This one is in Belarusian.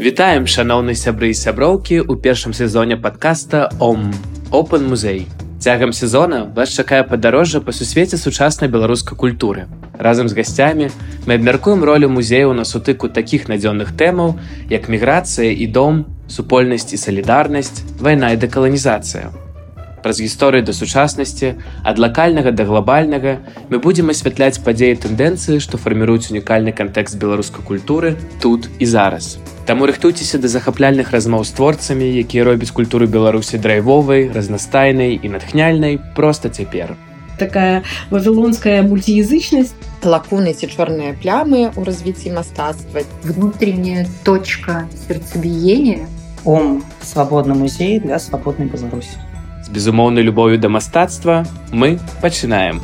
Вітаем шаноўнай сябры і сяброўкі ў першым сезоне падкаста Ом Open музей. Цягам сезона вас чакае падарожжа па сусвеце сучаснай беларускай культуры. Разам з гасцямі мы абмяркуем ролю музею на сутыку такіх надзённых тэмаў, як міграцыя і дом, супольнасць і салідарнасць, вайна і дэкаланізацыя. Праз гісторыю да сучаснасці, ад лакальнага да глобальнага мы будзем асвятляць падзеі тэндэнцыі, што фарміруюць унікальны кантэкст беларускай культуры тут і зараз. Таму рыхтуйцеся да захапляльных размоў з творцамі, якія робяць культуру беларусі драйвовай, разнастайнай і натхняльнай проста цяпер. Такая вавілонская мультиязычнасць, лакуны ці чорныя плямы ў развіцці мастацтва. Внутренняя точка сердцебиения. Ом свабодны музей для свабоднай Беларусі. З безумоўнай любовю да мастацтва мы пачынаем.